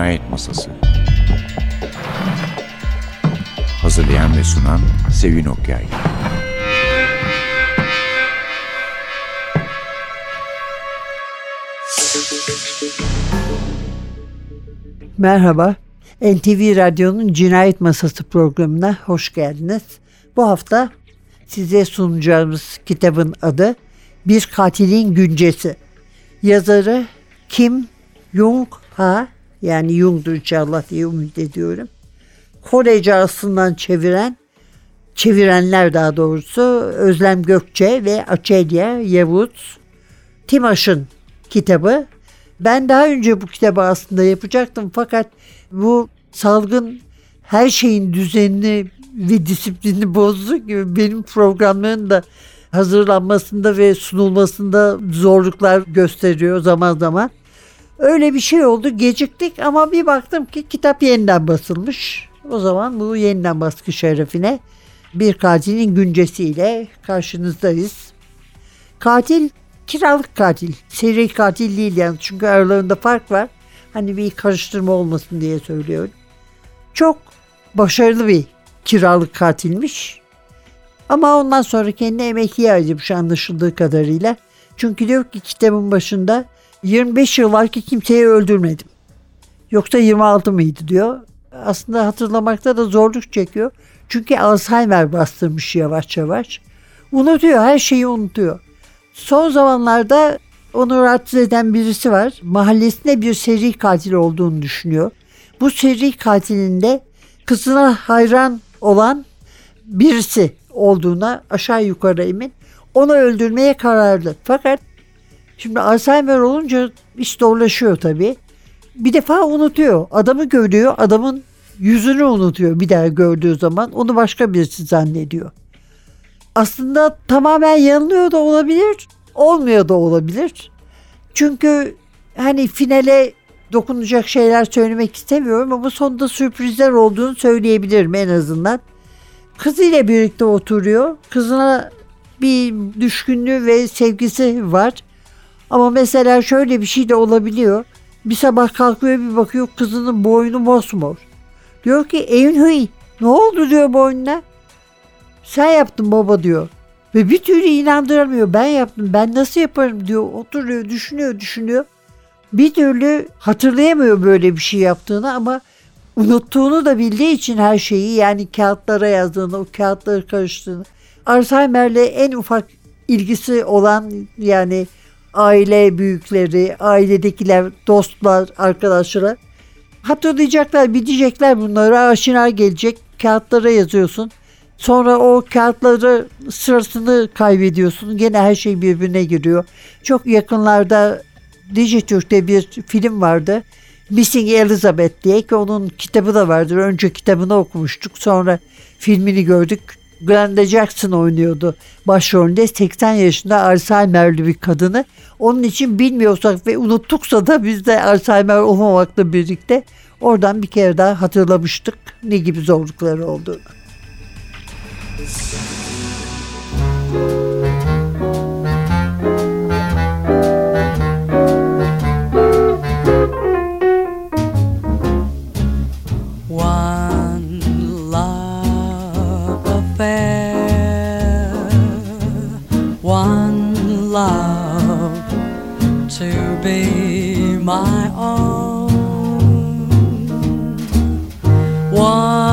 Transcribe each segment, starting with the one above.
Cinayet Masası Hazırlayan ve sunan Sevin Okyay Merhaba, NTV Radyo'nun Cinayet Masası programına hoş geldiniz. Bu hafta size sunacağımız kitabın adı Bir Katilin Güncesi. Yazarı Kim Jung Ha yani Jung'dur inşallah diye umut ediyorum. Korece aslından çeviren, çevirenler daha doğrusu Özlem Gökçe ve Açelya Yavuz Timaş'ın kitabı. Ben daha önce bu kitabı aslında yapacaktım fakat bu salgın her şeyin düzenini ve disiplini bozdu gibi benim programların da hazırlanmasında ve sunulmasında zorluklar gösteriyor zaman zaman. Öyle bir şey oldu geciktik ama bir baktım ki kitap yeniden basılmış. O zaman bu yeniden baskı şerefine bir katilin güncesiyle karşınızdayız. Katil kiralık katil. Seri katil değil yani çünkü aralarında fark var. Hani bir karıştırma olmasın diye söylüyorum. Çok başarılı bir kiralık katilmiş. Ama ondan sonra kendi emekliye harcamış anlaşıldığı kadarıyla. Çünkü diyor ki kitabın başında 25 yıl var ki kimseyi öldürmedim. Yoksa 26 mıydı diyor. Aslında hatırlamakta da zorluk çekiyor. Çünkü Alzheimer bastırmış yavaş yavaş. Unutuyor, her şeyi unutuyor. Son zamanlarda onu rahatsız eden birisi var. Mahallesinde bir seri katil olduğunu düşünüyor. Bu seri katilin de kızına hayran olan birisi olduğuna aşağı yukarı emin. Onu öldürmeye kararlı. Fakat şimdi Alzheimer olunca iş zorlaşıyor tabii. Bir defa unutuyor. Adamı görüyor. Adamın yüzünü unutuyor bir daha gördüğü zaman. Onu başka birisi zannediyor. Aslında tamamen yanılıyor da olabilir. Olmuyor da olabilir. Çünkü hani finale dokunacak şeyler söylemek istemiyorum ama sonunda sürprizler olduğunu söyleyebilirim en azından. Kızıyla birlikte oturuyor. Kızına bir düşkünlüğü ve sevgisi var. Ama mesela şöyle bir şey de olabiliyor. Bir sabah kalkıyor bir bakıyor kızının boynu mosmor. Diyor ki Eynhui ne oldu diyor boynuna. Sen yaptın baba diyor. Ve bir türlü inandıramıyor. Ben yaptım. Ben nasıl yaparım diyor. Oturuyor, düşünüyor, düşünüyor. Bir türlü hatırlayamıyor böyle bir şey yaptığını ama unuttuğunu da bildiği için her şeyi yani kağıtlara yazdığını, o kağıtları karıştığını. Alzheimer'le en ufak ilgisi olan yani aile büyükleri, ailedekiler, dostlar, arkadaşlara hatırlayacaklar, bilecekler bunları. Aşina gelecek, kağıtlara yazıyorsun. Sonra o kağıtları sırasını kaybediyorsun. Gene her şey birbirine giriyor. Çok yakınlarda Dijitürk'te bir film vardı. Missing Elizabeth diye ki onun kitabı da vardır. Önce kitabını okumuştuk. Sonra filmini gördük. Glenda Jackson oynuyordu başrolünde 80 yaşında Alzheimer'li bir kadını. Onun için bilmiyorsak ve unuttuksa da biz de Alzheimer olmamakla birlikte oradan bir kere daha hatırlamıştık ne gibi zorlukları olduğunu. My own. One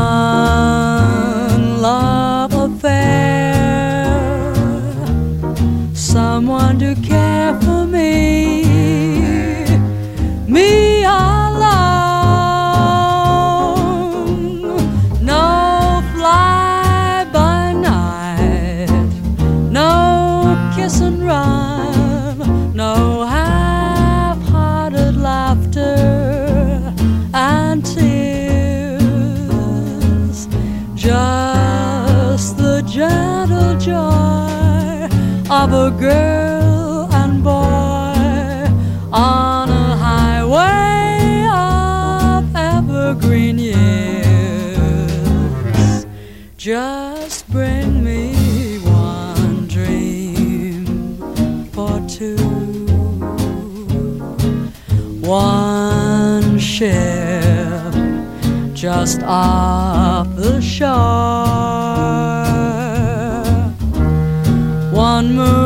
one ship just off the shore. One moon.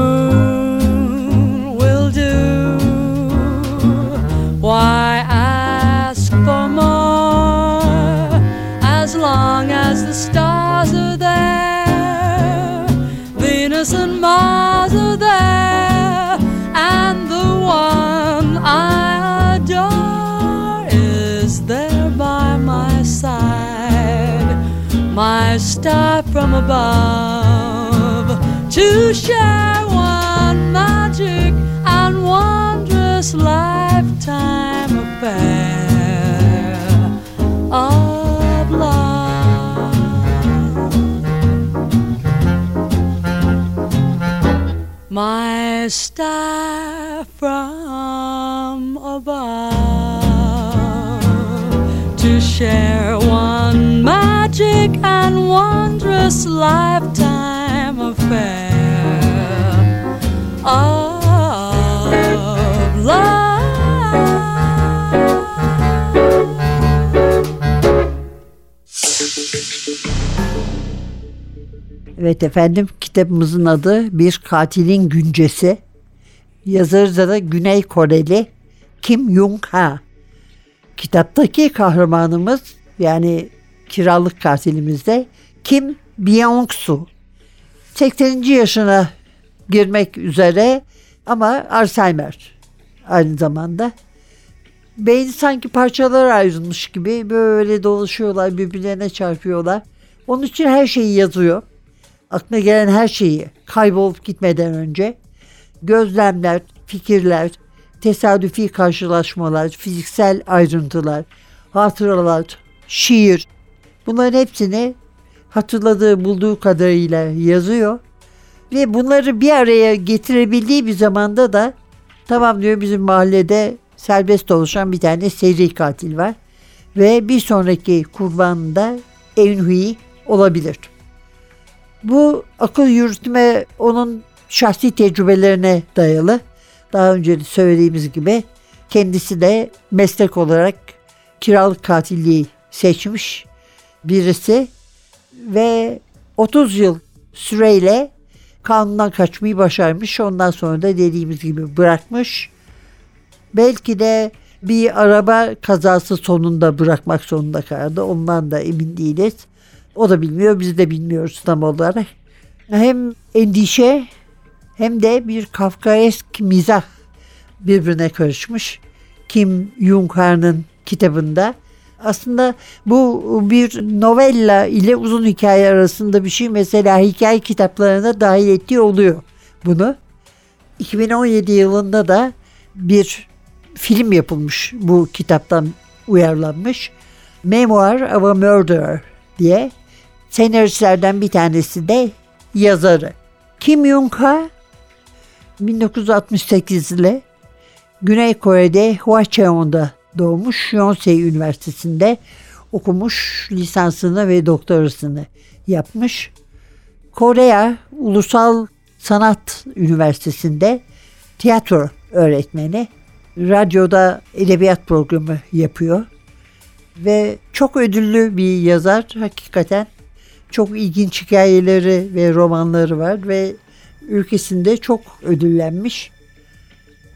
To share one magic and wondrous lifetime affair of love. my star from above to share one magic and wondrous lifetime Evet efendim kitabımızın adı Bir Katilin Güncesi. Yazarı da Güney Koreli Kim Jung Ha. Kitaptaki kahramanımız yani kiralık katilimiz de Kim Byung-su. 80. yaşına girmek üzere ama Alzheimer aynı zamanda. Beyni sanki parçalara ayrılmış gibi böyle dolaşıyorlar birbirlerine çarpıyorlar. Onun için her şeyi yazıyor aklına gelen her şeyi kaybolup gitmeden önce gözlemler, fikirler, tesadüfi karşılaşmalar, fiziksel ayrıntılar, hatıralar, şiir bunların hepsini hatırladığı bulduğu kadarıyla yazıyor ve bunları bir araya getirebildiği bir zamanda da tamam diyor bizim mahallede serbest dolaşan bir tane seri katil var ve bir sonraki kurban da Eunhui olabilir. Bu akıl yürütme onun şahsi tecrübelerine dayalı. Daha önce de söylediğimiz gibi kendisi de meslek olarak kiralık katilliği seçmiş birisi ve 30 yıl süreyle kanundan kaçmayı başarmış. Ondan sonra da dediğimiz gibi bırakmış. Belki de bir araba kazası sonunda bırakmak zorunda kaldı. Ondan da emin değiliz. O da bilmiyor, biz de bilmiyoruz tam olarak. Hem endişe hem de bir kafkaesk mizah birbirine karışmış. Kim Jung-Han'ın kitabında. Aslında bu bir novella ile uzun hikaye arasında bir şey. Mesela hikaye kitaplarına dahil ettiği oluyor bunu. 2017 yılında da bir film yapılmış bu kitaptan uyarlanmış. Memoir of a Murderer diye senaristlerden bir tanesi de yazarı. Kim Jong-ha 1968 ile Güney Kore'de Hwacheon'da doğmuş. Yonsei Üniversitesi'nde okumuş lisansını ve doktorasını yapmış. Korea Ulusal Sanat Üniversitesi'nde tiyatro öğretmeni. Radyoda edebiyat programı yapıyor. Ve çok ödüllü bir yazar hakikaten. Çok ilginç hikayeleri ve romanları var ve ülkesinde çok ödüllenmiş.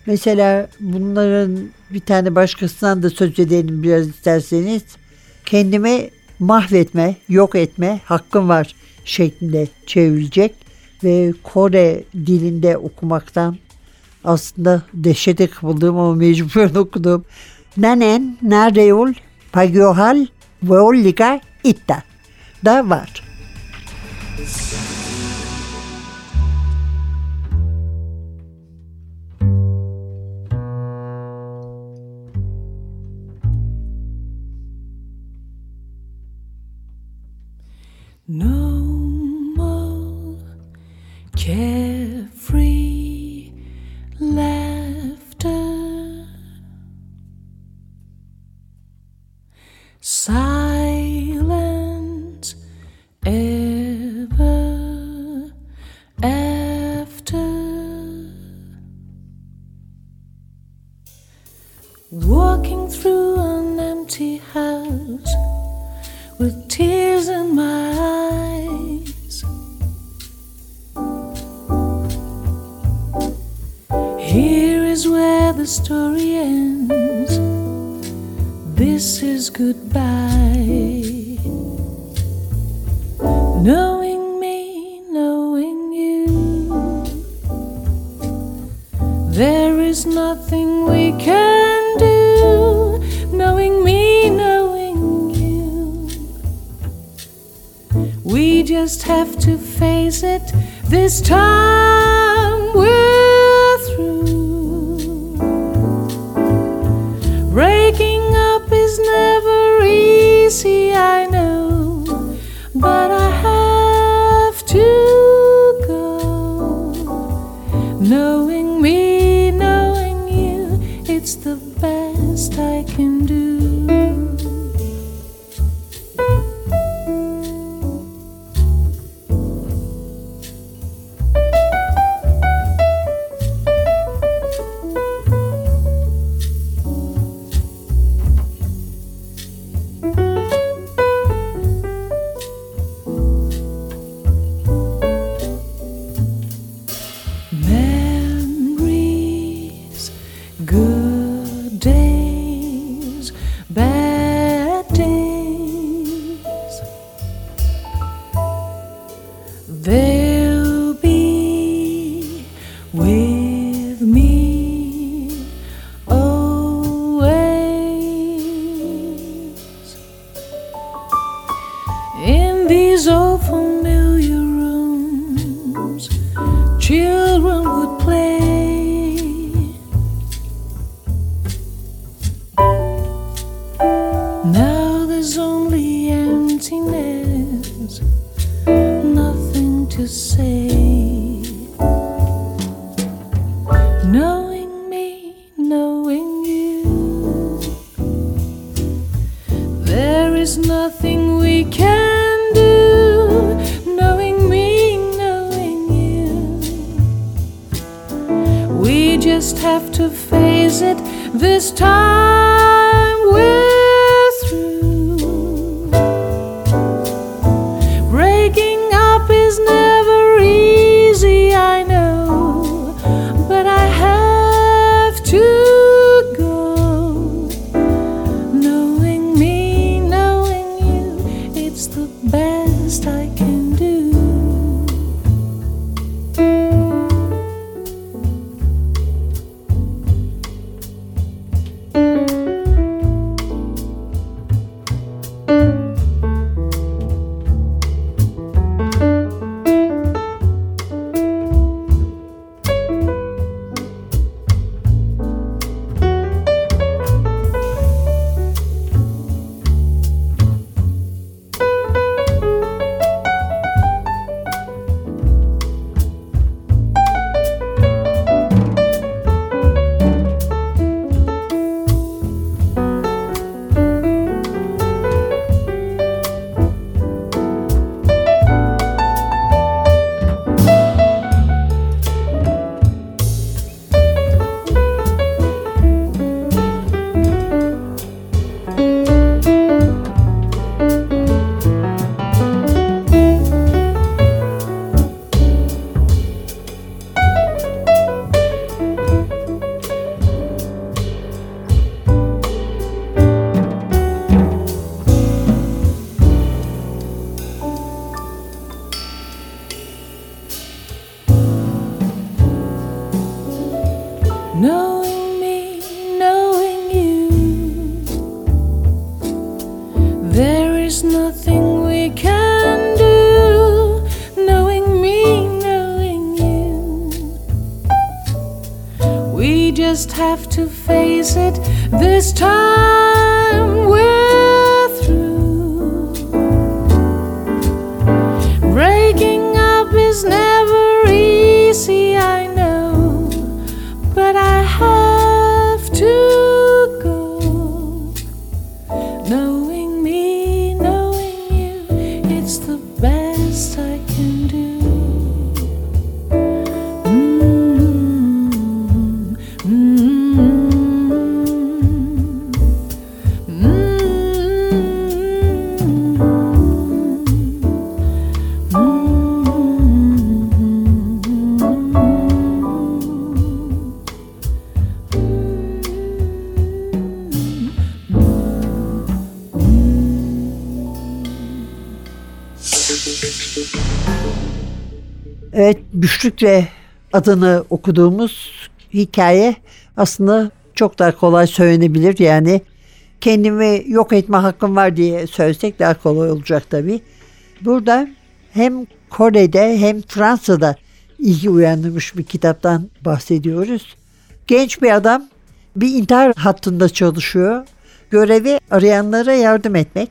Mesela bunların bir tane başkasından da söz edelim biraz isterseniz. Kendimi mahvetme, yok etme hakkım var şeklinde çevrilecek ve Kore dilinde okumaktan aslında dehşete kapıldığım ama mecburen okudum. Nanen Nareul Pagyohal Veolliga Itta da var. This is the story ends. This is goodbye. It's the best I can do. There is nothing we can do, knowing me, knowing you. We just have to face it this time. Güçlükle adını okuduğumuz hikaye aslında çok daha kolay söylenebilir. Yani kendimi yok etme hakkım var diye söylesek daha kolay olacak tabii. Burada hem Kore'de hem Fransa'da ilgi uyandırmış bir kitaptan bahsediyoruz. Genç bir adam bir intihar hattında çalışıyor. Görevi arayanlara yardım etmek.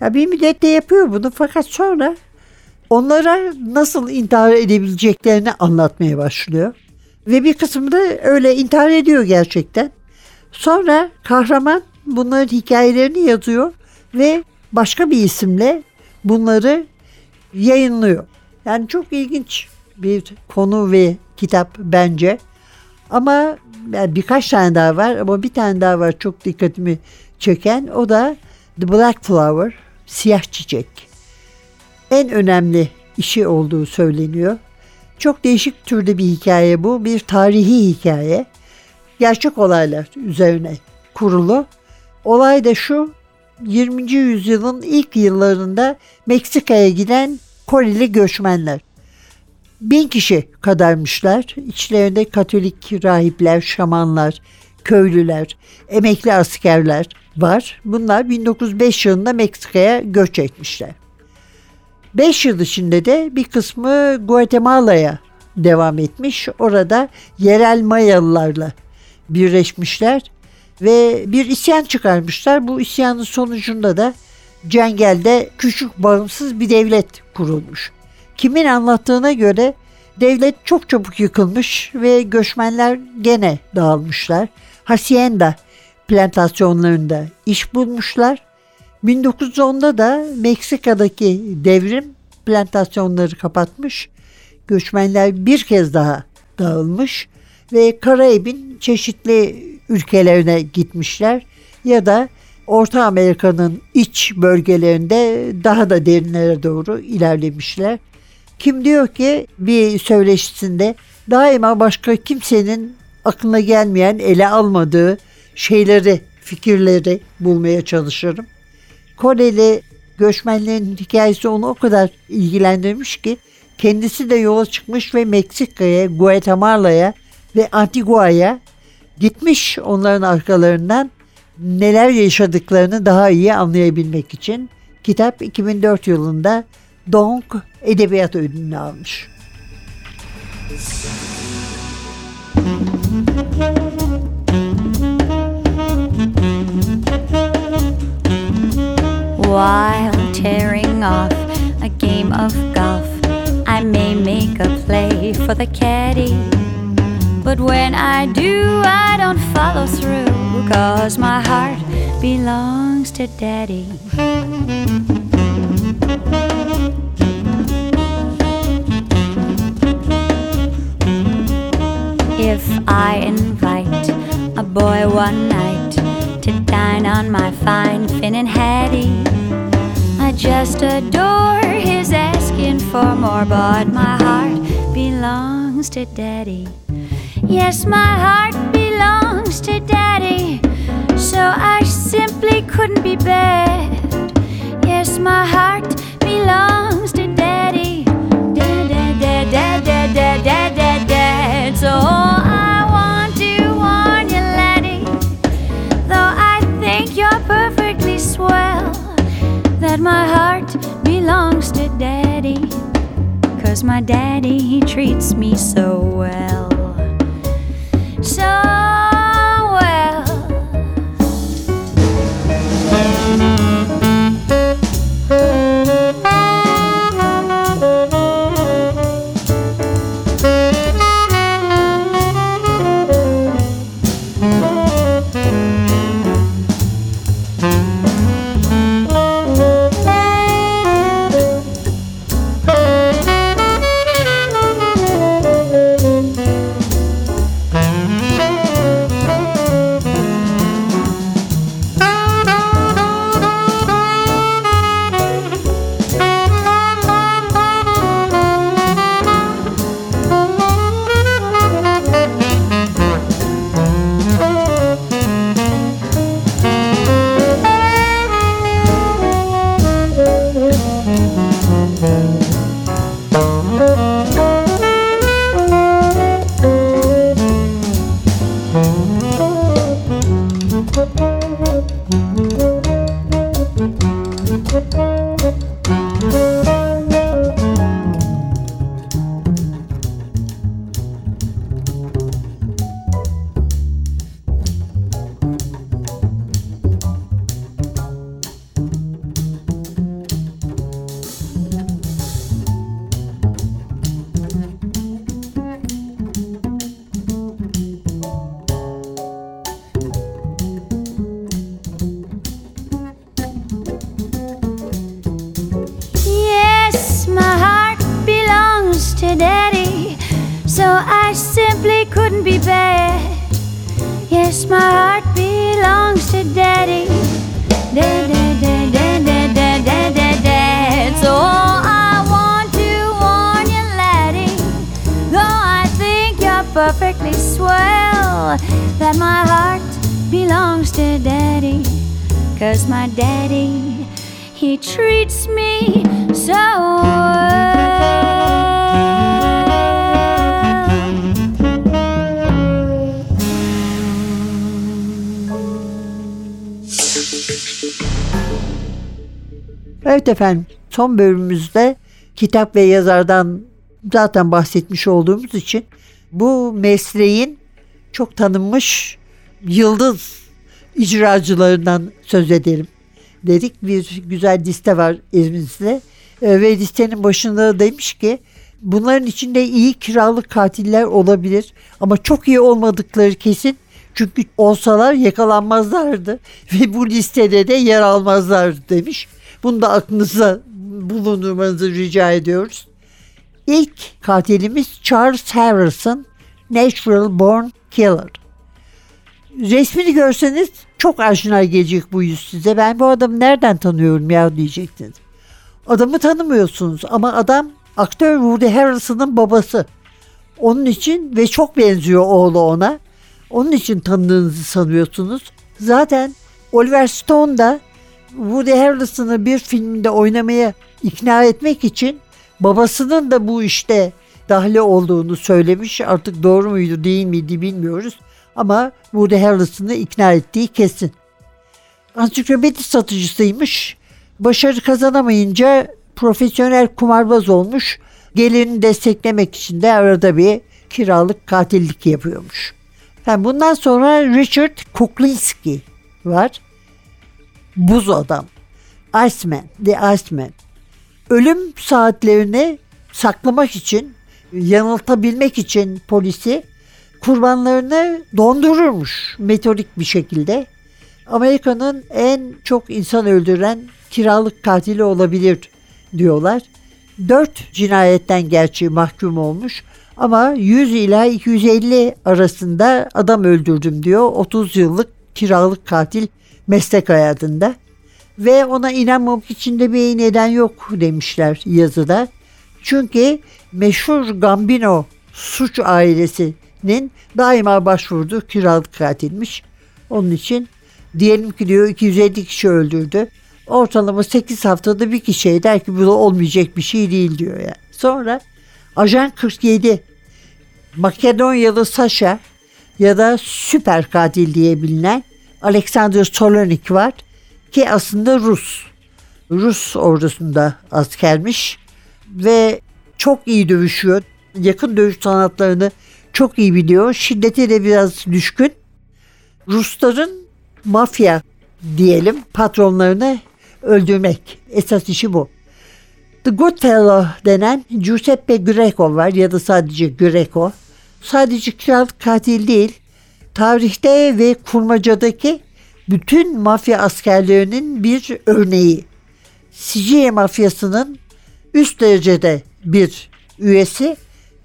Ya bir müddet de yapıyor bunu fakat sonra onlara nasıl intihar edebileceklerini anlatmaya başlıyor. Ve bir kısmı da öyle intihar ediyor gerçekten. Sonra kahraman bunların hikayelerini yazıyor ve başka bir isimle bunları yayınlıyor. Yani çok ilginç bir konu ve kitap bence. Ama yani birkaç tane daha var ama bir tane daha var çok dikkatimi çeken. O da The Black Flower, siyah çiçek. En önemli işi olduğu söyleniyor. Çok değişik türde bir hikaye bu. Bir tarihi hikaye. Gerçek olaylar üzerine kurulu. Olay da şu. 20. yüzyılın ilk yıllarında Meksika'ya giden Koreli göçmenler. Bin kişi kadarmışlar. İçlerinde Katolik rahipler, şamanlar, köylüler, emekli askerler var. Bunlar 1905 yılında Meksika'ya göç etmişler. 5 yıl içinde de bir kısmı Guatemala'ya devam etmiş. Orada yerel Mayalılarla birleşmişler ve bir isyan çıkarmışlar. Bu isyanın sonucunda da Cengel'de küçük bağımsız bir devlet kurulmuş. Kimin anlattığına göre devlet çok çabuk yıkılmış ve göçmenler gene dağılmışlar. Hacienda plantasyonlarında iş bulmuşlar. 1910'da da Meksika'daki devrim plantasyonları kapatmış. Göçmenler bir kez daha dağılmış ve Karayip'in çeşitli ülkelerine gitmişler ya da Orta Amerika'nın iç bölgelerinde daha da derinlere doğru ilerlemişler. Kim diyor ki bir söyleşisinde daima başka kimsenin aklına gelmeyen, ele almadığı şeyleri, fikirleri bulmaya çalışırım. Koreli göçmenlerin hikayesi onu o kadar ilgilendirmiş ki kendisi de yola çıkmış ve Meksika'ya, Guatemala'ya ve Antigua'ya gitmiş onların arkalarından neler yaşadıklarını daha iyi anlayabilmek için kitap 2004 yılında Donk Edebiyat Ödülünü almış. While tearing off a game of golf, I may make a play for the caddy. But when I do, I don't follow through, cause my heart belongs to daddy. If I invite a boy one night on my fine Finn and Hattie, I just adore his asking for more, but my heart belongs to daddy. Yes, my heart belongs to daddy, so I simply couldn't be bad. Yes, my heart my heart belongs to daddy. Cause my daddy, he treats me so well. Couldn't be bad. Yes, my heart belongs to Daddy. Dad, dad, dad, dad, dad, dad, dad. So I want to warn you, laddie, though I think you're perfectly swell, that my heart belongs to Daddy. Cause my daddy, he treats me so well. Evet efendim son bölümümüzde kitap ve yazardan zaten bahsetmiş olduğumuz için bu mesleğin çok tanınmış yıldız icracılarından söz edelim dedik. Bir güzel liste var elimizde Ee, ve listenin başında demiş ki bunların içinde iyi kiralık katiller olabilir ama çok iyi olmadıkları kesin. Çünkü olsalar yakalanmazlardı ve bu listede de yer almazlardı demiş. Bunu da aklınıza bulundurmanızı rica ediyoruz. İlk katilimiz Charles Harrison, Natural Born Killer. Resmini görseniz çok aşina gelecek bu yüz size. Ben bu adamı nereden tanıyorum ya diyeceksiniz. Adamı tanımıyorsunuz ama adam aktör Woody Harrelson'ın babası. Onun için ve çok benziyor oğlu ona. Onun için tanıdığınızı sanıyorsunuz. Zaten Oliver Stone da Woody Harrelson'ı bir filmde oynamaya ikna etmek için babasının da bu işte dahli olduğunu söylemiş. Artık doğru muydu değil miydi bilmiyoruz. Ama Woody Harrelson'ı ikna ettiği kesin. Ansiklopedi satıcısıymış. Başarı kazanamayınca profesyonel kumarbaz olmuş. Gelirini desteklemek için de arada bir kiralık katillik yapıyormuş. Yani bundan sonra Richard Kuklinski var. Buz adam. Iceman, The Iceman. Ölüm saatlerini saklamak için, yanıltabilmek için polisi kurbanlarını dondururmuş metodik bir şekilde. Amerika'nın en çok insan öldüren kiralık katili olabilir diyorlar. Dört cinayetten gerçi mahkum olmuş ama 100 ila 250 arasında adam öldürdüm diyor. 30 yıllık kiralık katil meslek hayatında. Ve ona inanmamak için de bir neden yok demişler yazıda. Çünkü meşhur Gambino suç ailesinin daima başvurduğu kiralık katilmiş. Onun için diyelim ki diyor 250 kişi öldürdü. Ortalama 8 haftada bir kişiye der ki bu da olmayacak bir şey değil diyor yani. Sonra Ajan 47 Makedonyalı Sasha ya da süper katil diye bilinen Alexander Solonik var ki aslında Rus. Rus ordusunda askermiş ve çok iyi dövüşüyor. Yakın dövüş sanatlarını çok iyi biliyor. Şiddete de biraz düşkün. Rusların mafya diyelim patronlarını öldürmek. Esas işi bu. The Goodfellow denen Giuseppe Greco var ya da sadece Greco. Sadece kiralık katil değil, tarihte ve kurmacadaki bütün mafya askerlerinin bir örneği. Sicilya mafyasının üst derecede bir üyesi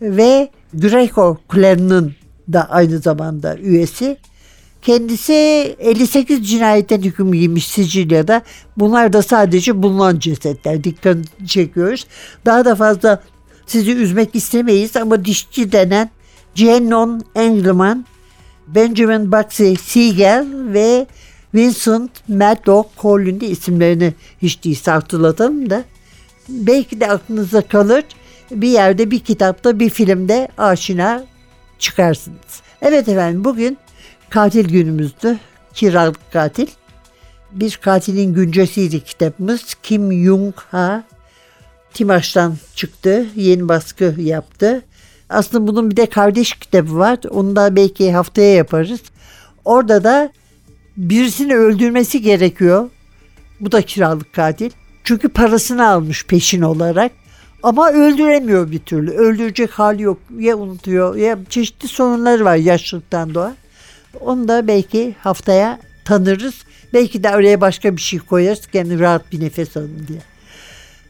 ve Greco klanının da aynı zamanda üyesi. Kendisi 58 cinayetten hüküm giymiş Sicilya'da. Bunlar da sadece bulunan cesetler. Dikkat çekiyoruz. Daha da fazla sizi üzmek istemeyiz ama dişçi denen Jenon Engelman, Benjamin Bugsy Siegel ve Vincent Maddox Collins isimlerini hiç değilse hatırlatalım da belki de aklınıza kalır bir yerde bir kitapta bir filmde aşina çıkarsınız. Evet efendim bugün katil günümüzdü. Kiralık katil. Bir katilin güncesiydi kitabımız. Kim Jung Ha. Timaş'tan çıktı. Yeni baskı yaptı. Aslında bunun bir de kardeş kitabı var. Onu da belki haftaya yaparız. Orada da birisini öldürmesi gerekiyor. Bu da kiralık katil. Çünkü parasını almış peşin olarak. Ama öldüremiyor bir türlü. Öldürecek hali yok. Ya unutuyor ya çeşitli sorunları var yaşlılıktan doğa. Onu da belki haftaya tanırız. Belki de araya başka bir şey koyarız. Kendi rahat bir nefes alın diye.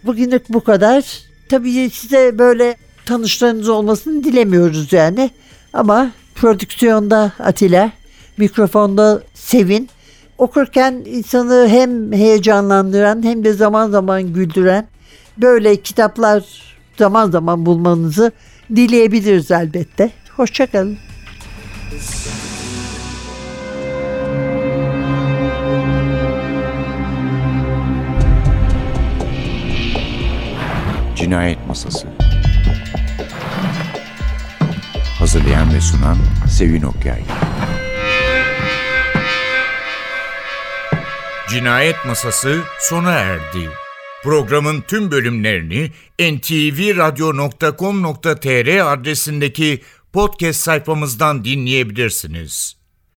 Bugünlük bu kadar. Tabii size böyle tanışlarınız olmasını dilemiyoruz yani. Ama prodüksiyonda Atilla, mikrofonda Sevin. Okurken insanı hem heyecanlandıran hem de zaman zaman güldüren böyle kitaplar zaman zaman bulmanızı dileyebiliriz elbette. Hoşçakalın. Cinayet Masası Hazırlayan ve sunan Sevin Okyay Cinayet Masası sona erdi. Programın tüm bölümlerini ntvradio.com.tr adresindeki podcast sayfamızdan dinleyebilirsiniz.